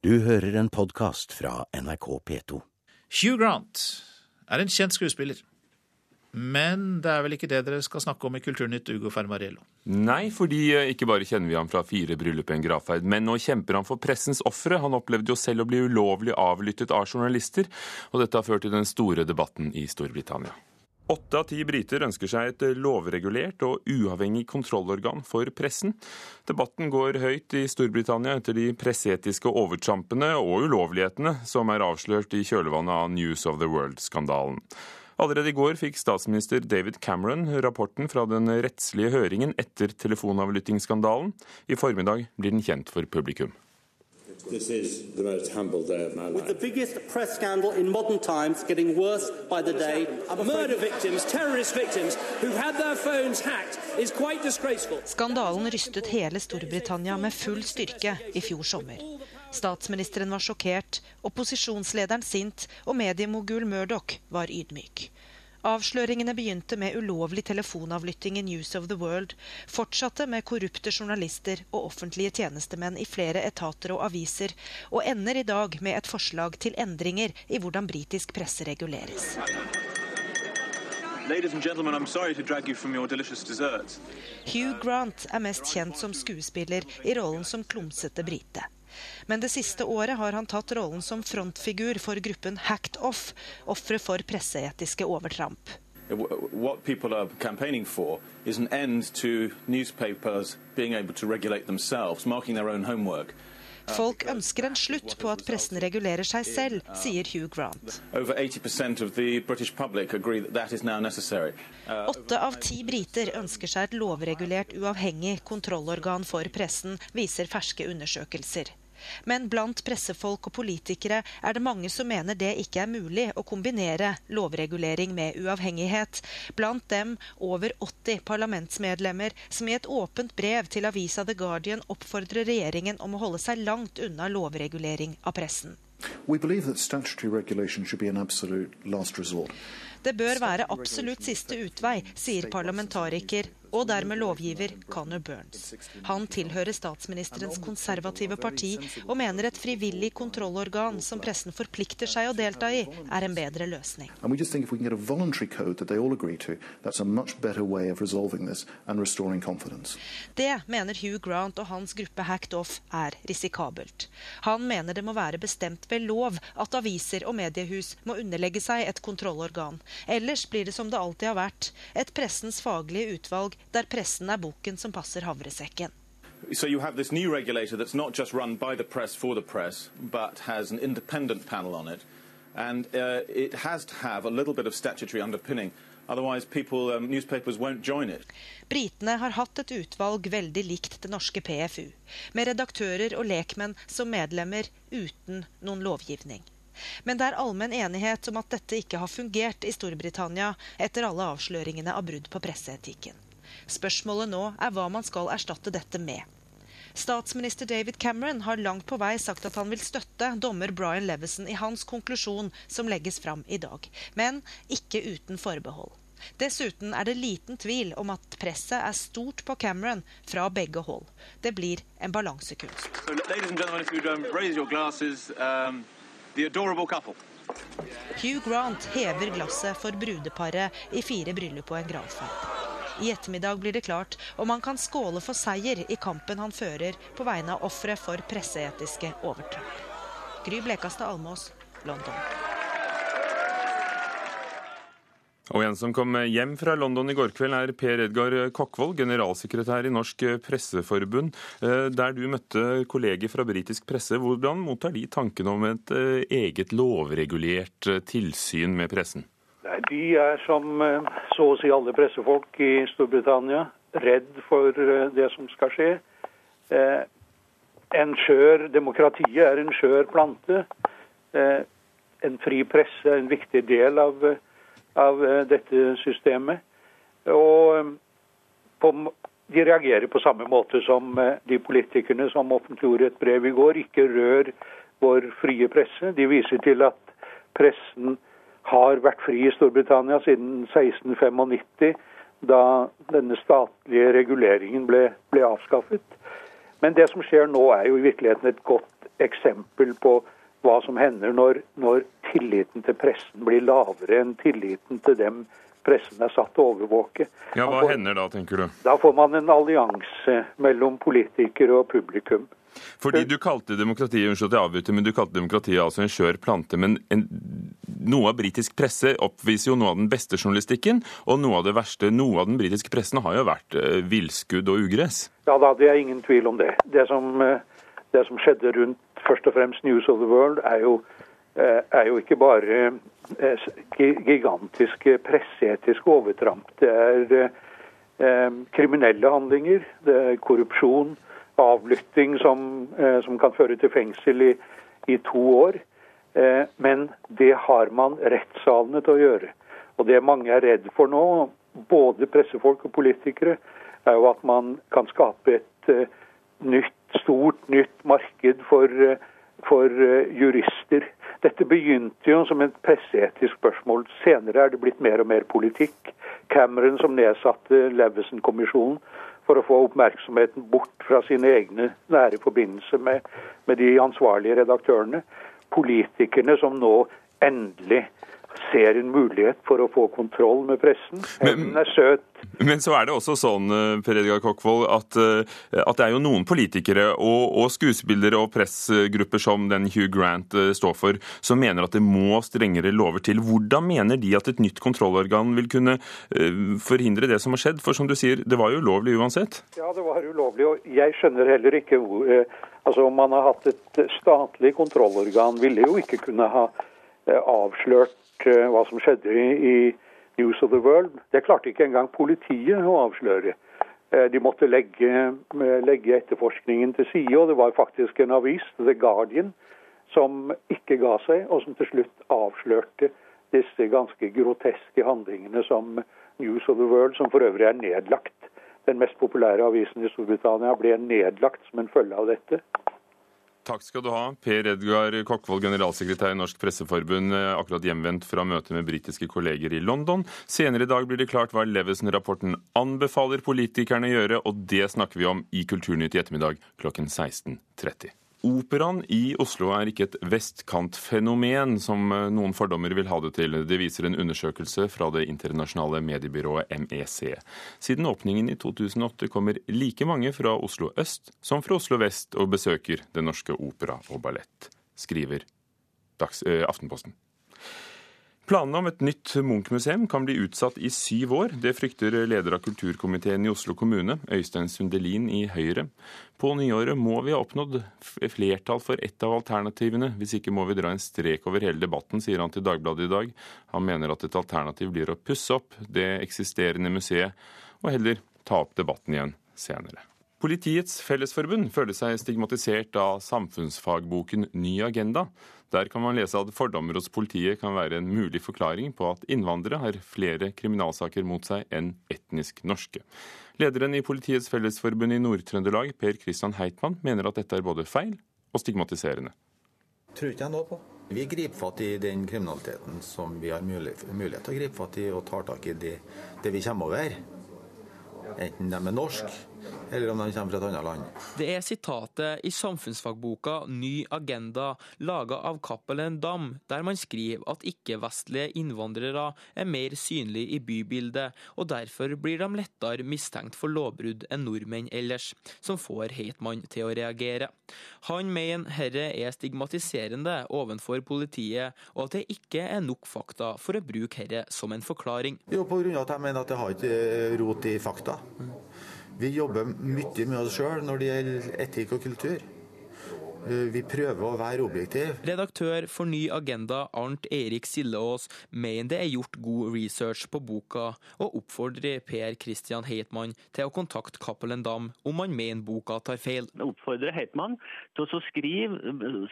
Du hører en podkast fra NRK P2. Hugh Grant er en kjent skuespiller. Men det er vel ikke det dere skal snakke om i Kulturnytt, Ugo Fermariello? Nei, fordi eh, ikke bare kjenner vi ham fra fire bryllup i en gravferd, men nå kjemper han for pressens ofre. Han opplevde jo selv å bli ulovlig avlyttet av journalister, og dette har ført til den store debatten i Storbritannia. Åtte av ti briter ønsker seg et lovregulert og uavhengig kontrollorgan for pressen. Debatten går høyt i Storbritannia etter de presseetiske overtrampene og ulovlighetene som er avslørt i kjølvannet av News of the World-skandalen. Allerede i går fikk statsminister David Cameron rapporten fra den rettslige høringen etter telefonavlyttingsskandalen. I formiddag blir den kjent for publikum. This is the most humble day of my With the biggest press scandal in modern times getting worse by the day, Murder victims, terrorist victims who've had their phones hacked is quite disgraceful. Skandalen rystet hele Storbritannia med full styrke i fjor sommer. Statsministeren var sjokkert, opposisjonslederen sint, og mediemogul Murdoch var ydmyk. Avsløringene begynte med ulovlig telefonavlytting i News of the World, fortsatte med korrupte journalister og offentlige tjenestemenn i flere etater og aviser, og ender i dag med et forslag til endringer i hvordan britisk presse reguleres. Hugh Grant er mest kjent som skuespiller i rollen som klumsete brite. Men det siste året har han tatt rollen som frontfigur for gruppen Hacked Off, ofre for presseetiske overtramp. What people are campaigning for is an end to newspapers being able to regulate themselves, marking their own homework. Folk ønsker en slutt på at pressen regulerer seg selv, sier Hugh Grant. Over 80% of the British public agree that that is now necessary. Uh, Åtte av ti briter ønsker seg et lovregulert, uavhengig kontrollorgan for pressen, viser ferske undersøkelser. Men blant pressefolk og politikere er det mange som mener det ikke er mulig å kombinere lovregulering med uavhengighet. Blant dem over 80 parlamentsmedlemmer som i et åpent brev til avisa The Guardian oppfordrer regjeringen om å holde seg langt unna lovregulering av pressen. We believe that statutory regulation should be an absolute last resort. Det bør være absolutt siste utvei, sier parlamentariker og dermed lovgiver Conor Burns. Han tilhører statsministerens konservative parti og mener et frivillig kontrollorgan som pressen forplikter seg å delta i, er en bedre løsning. Det mener Hugh Grant og hans gruppe Hacked Off er risikabelt. Han mener det må være bestemt ved lov at aviser og mediehus må underlegge seg et kontrollorgan. Ellers blir det som det alltid har vært, et pressens faglige utvalg der pressen er boken som passer havresekken. So you have this new regulator that's not just run by the press for the press, but has an independent panel on it. And uh, it has to have a little bit of statutory underpinning. Otherwise, people, um, newspapers won't join it. Britene har hatt et utvalg veldig likt det norske PFU, med redaktører og lekmenn som medlemmer uten noen lovgivning. Men det er allmenn enighet om at dette ikke har fungert i Storbritannia etter alle avsløringene av brudd på presseetikken. Spørsmålet nå er hva man skal erstatte dette med. Statsminister David Cameron har langt på vei sagt at han vil støtte dommer Brian Levison i hans konklusjon som legges fram i dag, men ikke uten forbehold. Dessuten er det liten tvil om at presset er stort på Cameron fra begge hold. Det blir en balansekunst. So, um, glasses, um. Hugh Grant hever glasset for brudeparet i fire bryllup og en gravferd. I ettermiddag blir det klart om han kan skåle for seier i kampen han fører på vegne av ofre for presseetiske overtramp. Gry Blekastad Almås, London. Og en som kom hjem fra London i går kveld, er Per Edgar Kokkvold, generalsekretær i Norsk Presseforbund. Eh, Der du møtte kolleger fra britisk presse, hvordan mottar de tanken om et eh, eget lovregulert eh, tilsyn med pressen? Nei, De er som eh, så å si alle pressefolk i Storbritannia redd for eh, det som skal skje. Eh, En skjør Demokratiet er en skjør plante. En fri presse er en viktig del av, av dette systemet. Og på, de reagerer på samme måte som de politikerne som offentliggjorde et brev i går. Ikke rør vår frie presse. De viser til at pressen har vært fri i Storbritannia siden 1695, da denne statlige reguleringen ble, ble avskaffet. Men det som skjer nå, er jo i virkeligheten et godt eksempel på hva som hender når, når tilliten til pressen blir lavere enn tilliten til dem pressen er satt til å overvåke. Ja, Hva får, hender da, tenker du? Da får man en allianse mellom politikere og publikum. Fordi du kalte demokratiet unnskyld at jeg avbryter, men du kalte demokratiet altså en skjør plante. Men en, noe av britisk presse oppviser jo noe av den beste journalistikken, og noe av det verste. Noe av den britiske pressen har jo vært uh, villskudd og ugress. Ja da, det er ingen tvil om det. Det som, uh, det som skjedde rundt først og fremst News of the World, er jo, uh, er jo ikke bare gigantiske presseetiske overtramp. Det er kriminelle handlinger, det er korrupsjon avlytting som, eh, som kan føre til fengsel i, i to år. Eh, men det har man rettssalene til å gjøre. Og det mange er redd for nå, både pressefolk og politikere, er jo at man kan skape et uh, nytt, stort nytt marked for, for jurister. Dette begynte jo som et presseetisk spørsmål. Senere er det blitt mer og mer politikk. Cameron, som nedsatte Levison-kommisjonen, for å få oppmerksomheten bort fra sine egne nære forbindelser med, med de ansvarlige redaktørene. Politikerne som nå endelig ser en mulighet for å få kontroll med pressen. Hun er søt. Men så er det også sånn eh, Per Edgar Kokkvold, at, eh, at, det er jo noen politikere og, og, skuespillere og pressgrupper som den Hugh Grant eh, står for, som mener at det må strengere lover til. Hvordan mener de at et nytt kontrollorgan vil kunne forhindre det som har skjedd? For som du sier, det var jo ulovlig uansett? Ja, det var ulovlig. Og jeg skjønner heller ikke hvor Altså, Om man har hatt et statlig kontrollorgan, ville jo ikke kunne ha avslørt Eh, hva som skjedde i News of the World. Det klarte ikke engang politiet å avsløre. Eh, de måtte legge, eh, legge etterforskningen til side, og det var faktisk en avis, The Guardian, som ikke ga seg, og som til slutt avslørte disse ganske groteske handlingene som News of the World, som for øvrig er nedlagt. Den mest populære avisen i Storbritannia ble nedlagt som en følge av dette. Takk skal du ha. Per Edgar Kokkvold, generalsekretær i Norsk Presseforbund, eh, akkurat hjemvendt fra møte med britiske kolleger i London. Senere i dag blir det klart hva Levesen-rapporten anbefaler politikerne å gjøre, og det snakker vi om i Kulturnytt i ettermiddag klokken 16.30. Operaen i Oslo er ikke et vestkantfenomen, som eh, noen fordommer vil ha det til. Det viser en undersøkelse fra det internasjonale mediebyrået MEC. Siden åpningen i 2008 kommer like mange fra Oslo øst som fra Oslo vest og besøker Den norske opera og ballett, skriver Dags, eh, Aftenposten. Planene om et nytt Munch-museum kan bli utsatt i syv år. Det frykter leder av kulturkomiteen i Oslo kommune, Øystein Sundelin i Høyre. På nyåret må vi ha oppnådd flertall for ett av alternativene. Hvis ikke må vi dra en strek over hele debatten, sier han til Dagbladet i dag. Han mener at et alternativ blir å pusse opp det eksisterende museet, og heller ta opp debatten igjen senere. Politiets Fellesforbund føler seg stigmatisert av samfunnsfagboken Ny agenda. Der kan man lese at fordommer hos politiet kan være en mulig forklaring på at innvandrere har flere kriminalsaker mot seg enn etnisk norske. Lederen i Politiets Fellesforbund i Nord-Trøndelag, Per Christian Heitmann, mener at dette er både feil og stigmatiserende. Tror ikke jeg noe på. Vi griper fatt i den kriminaliteten som vi har mulighet, mulighet til å gripe fatt i, og tar tak i det, det vi kommer over. Enten de er norske eller om de kommer fra et annet land. Det er sitatet i samfunnsfagboka Ny agenda, laga av Cappelen Dam, der man skriver at ikke-vestlige innvandrere er mer synlige i bybildet, og derfor blir de lettere mistenkt for lovbrudd enn nordmenn ellers, som får Heitmann til å reagere. Han mener herre er stigmatiserende overfor politiet, og at det ikke er nok fakta for å bruke herre som en forklaring. Jo, på grunn av at jeg mener at det har ikke rot i fakta. Vi jobber mye med oss sjøl når det gjelder etikk og kultur. Eh, vi prøver å være objektive. Redaktør for Ny agenda Arnt Erik Silleås mener det er gjort god research på boka, og oppfordrer Per Christian Heitmann til å kontakte Cappelen Dam om han mener boka tar feil. Jeg oppfordrer Heitmann til å skrive,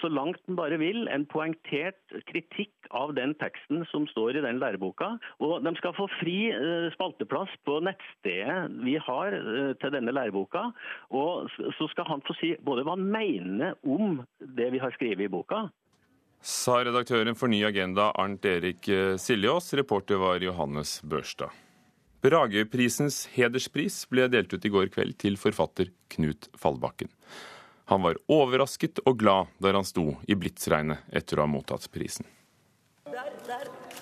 så langt han bare vil, en poengtert kritikk av den teksten som står i den læreboka. Og de skal få fri eh, spalteplass på nettstedet vi har eh, til denne læreboka. Og så skal han få si både hva han mener om om det vi har skrevet i boka. Sa redaktøren for Ny agenda Arnt Erik eh, Siljås. Reporter var Johannes Børstad. Brageprisens hederspris ble delt ut i går kveld til forfatter Knut Fallbakken. Han var overrasket og glad der han sto i blitsregnet etter å ha mottatt prisen.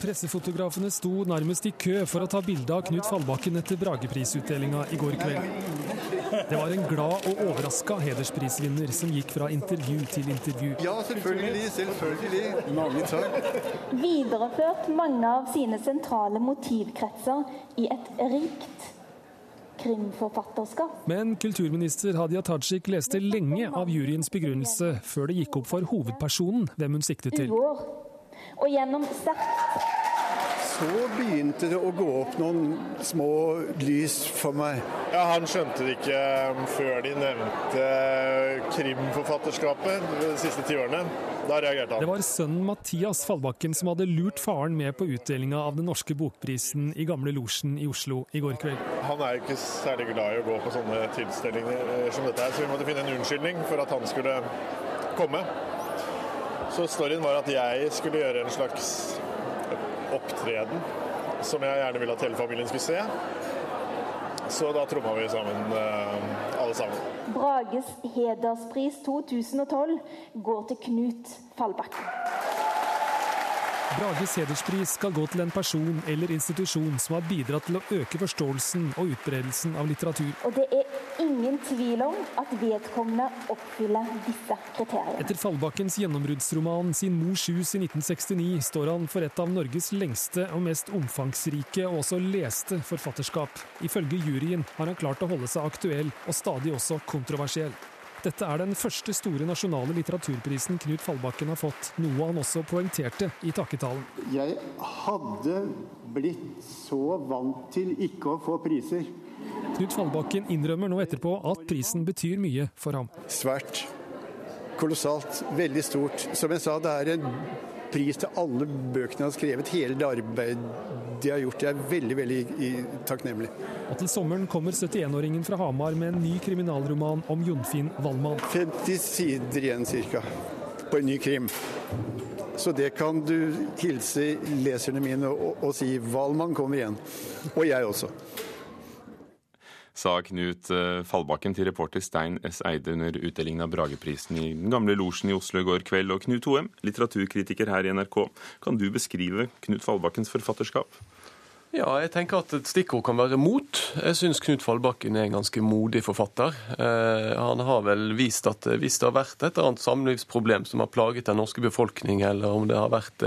Pressefotografene sto nærmest i kø for å ta bilde av Knut Fallbakken etter Brageprisutdelinga i går kveld. Det var en glad og overraska hedersprisvinner som gikk fra intervju til intervju. Ja, selvfølgelig. Selvfølgelig. Mange takk. Videreført mange av sine sentrale motivkretser i et rikt krimforfatterskap. Men kulturminister Hadia Tajik leste lenge av juryens begrunnelse før det gikk opp for hovedpersonen hvem hun siktet til. Uår. Og gjennom sterkt Så begynte det å gå opp noen små lys for meg. Ja, Han skjønte det ikke um, før de nevnte krimforfatterskapet de siste ti årene. Da reagerte han. Det var sønnen Mathias Fallbakken som hadde lurt faren med på utdelinga av den norske bokprisen i Gamle Losjen i Oslo i går kveld. Han er jo ikke særlig glad i å gå på sånne tilstelninger eh, som dette her, så vi måtte finne en unnskyldning for at han skulle komme. Så storyen var at jeg skulle gjøre en slags opptreden som jeg gjerne ville at hele familien skulle se. Så da tromma vi sammen, eh, alle sammen. Brages hederspris 2012 går til Knut Fallbakken. Brages hederspris skal gå til en person eller institusjon som har bidratt til å øke forståelsen og utbredelsen av litteratur. Og det er ingen tvil om at vedkommende oppfyller disse kriteriene. Etter Fallbakkens gjennombruddsroman 'Sin mors hus' i 1969 står han for et av Norges lengste og mest omfangsrike og også leste forfatterskap. Ifølge juryen har han klart å holde seg aktuell og stadig også kontroversiell. Dette er den første store nasjonale litteraturprisen Knut Fallbakken har fått, noe han også poengterte i takketalen. Jeg hadde blitt så vant til ikke å få priser. Knut Fallbakken innrømmer nå etterpå at prisen betyr mye for ham. Svært. Kolossalt. Veldig stort. Som jeg sa, det er en pris til alle bøkene jeg har skrevet, hele det arbeidet de har gjort. Jeg er veldig, veldig takknemlig. Og til sommeren kommer 71-åringen fra Hamar med en ny kriminalroman om Jonfinn Wallmann. 50 sider igjen ca. på en ny krim. Så det kan du hilse leserne mine og, og si. Valmann kommer igjen. Og jeg også. Sa Knut eh, Fallbakken til reporter Stein S. Eide under utdelingen av Brageprisen i den gamle losjen i Oslo i går kveld. Og Knut Hoem, litteraturkritiker her i NRK, kan du beskrive Knut Fallbakkens forfatterskap? Ja, jeg tenker at et stikkord kan være mot. Jeg syns Knut Fallbakken er en ganske modig forfatter. Eh, han har vel vist at eh, hvis det har vært et eller annet samlivsproblem som har plaget den norske befolkning, eller om det har vært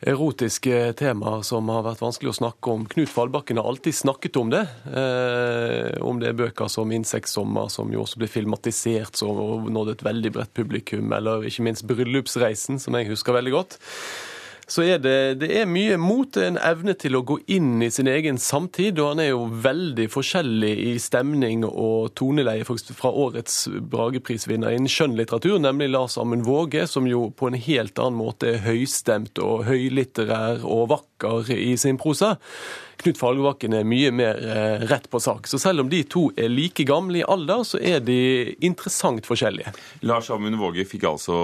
erotiske temaer som har vært vanskelig å snakke om. Knut Fallbakken har alltid snakket om det. Eh, om det er bøker som 'Insektsommer', som jo også ble filmatisert så, og nådde et veldig bredt publikum, eller ikke minst 'Bryllupsreisen', som jeg husker veldig godt så er det, det er mye mot en evne til å gå inn i sin egen samtid. Og han er jo veldig forskjellig i stemning og toneleie fra årets Brageprisvinner innen skjønnlitteratur, nemlig Lars Amund Våge, som jo på en helt annen måte er høystemt og høylitterær og vakker i sin prosa. Knut Falgebakken er mye mer eh, rett på sak. Så selv om de to er like gamle i alder, så er de interessant forskjellige. Lars Amund Våge fikk altså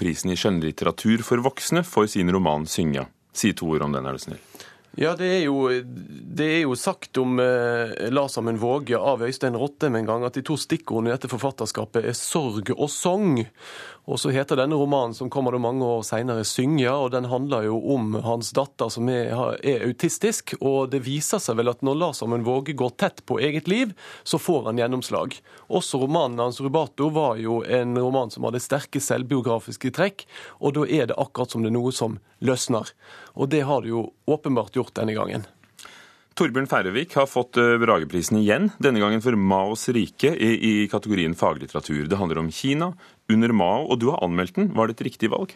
prisen i skjønnlitteratur for voksne for sin roman 'Synja'. Si to ord om den, er du snill. Ja, det er jo, det er jo sagt om eh, La sammen Våge av Øystein Rottem en gang at de to stikkordene i dette forfatterskapet er sorg og sang. Og så heter denne romanen, som kommer det mange år seinere, 'Synja', og den handler jo om hans datter som er, er autistisk. Og det viser seg vel at når La sammen Våge går tett på eget liv, så får han gjennomslag. Også romanen hans 'Rubato' var jo en roman som hadde sterke selvbiografiske trekk, og da er det akkurat som det er noe som løsner. Og det har det jo åpenbart gjort denne gangen. Torbjørn Færøvik har fått eh, Brageprisen igjen, denne gangen for Maos rike i, i kategorien faglitteratur. Det handler om Kina under Mao, og du har anmeldt den. Var det et riktig valg?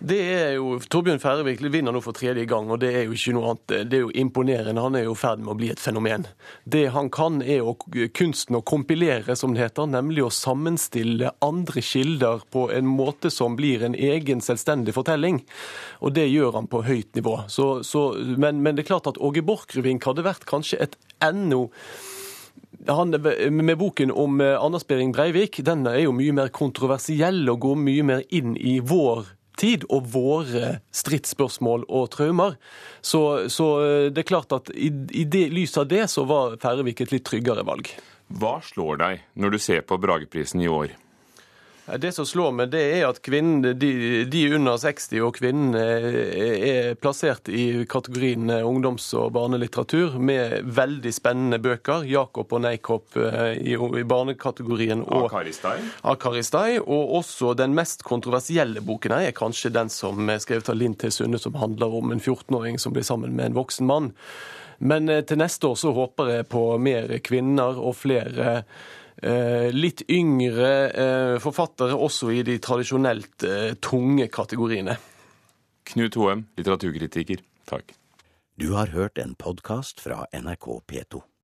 Det er jo, Torbjørn Færøvik vinner nå for tredje gang, og det er jo ikke noe annet. Det er jo imponerende. Han er jo i ferd med å bli et fenomen. Det han kan, er å, kunsten å kompilere, som det heter, nemlig å sammenstille andre kilder på en måte som blir en egen selvstendig fortelling. Og det gjør han på høyt nivå. Så, så, men, men, det er klart at Åge Borchgrevink hadde vært kanskje et ennå han, med boken om Anders Behring Breivik, den er jo mye mer kontroversiell og går mye mer inn i vår tid og våre stridsspørsmål og traumer. Så, så eh, det er klart at i, i det, lys av det så var Færøyvik et litt tryggere valg. Hva slår deg når du ser på Brageprisen i år? Det som slår meg, det er at kvinnen, de, de under 60 og kvinnene er plassert i kategorien ungdoms- og barnelitteratur med veldig spennende bøker. Jakob og Neikop eh, i, i barnekategorien. Og Akaristai. Og også den mest kontroversielle boken her er kanskje den som er skrevet av Linn T. Sunde, som handler om en 14-åring som blir sammen med en voksen mann. Men eh, til neste år så håper jeg på mer kvinner og flere Eh, litt yngre eh, forfattere også i de tradisjonelt eh, tunge kategoriene. Knut Hoem, litteraturkritiker, takk. Du har hørt en podkast fra NRK P2.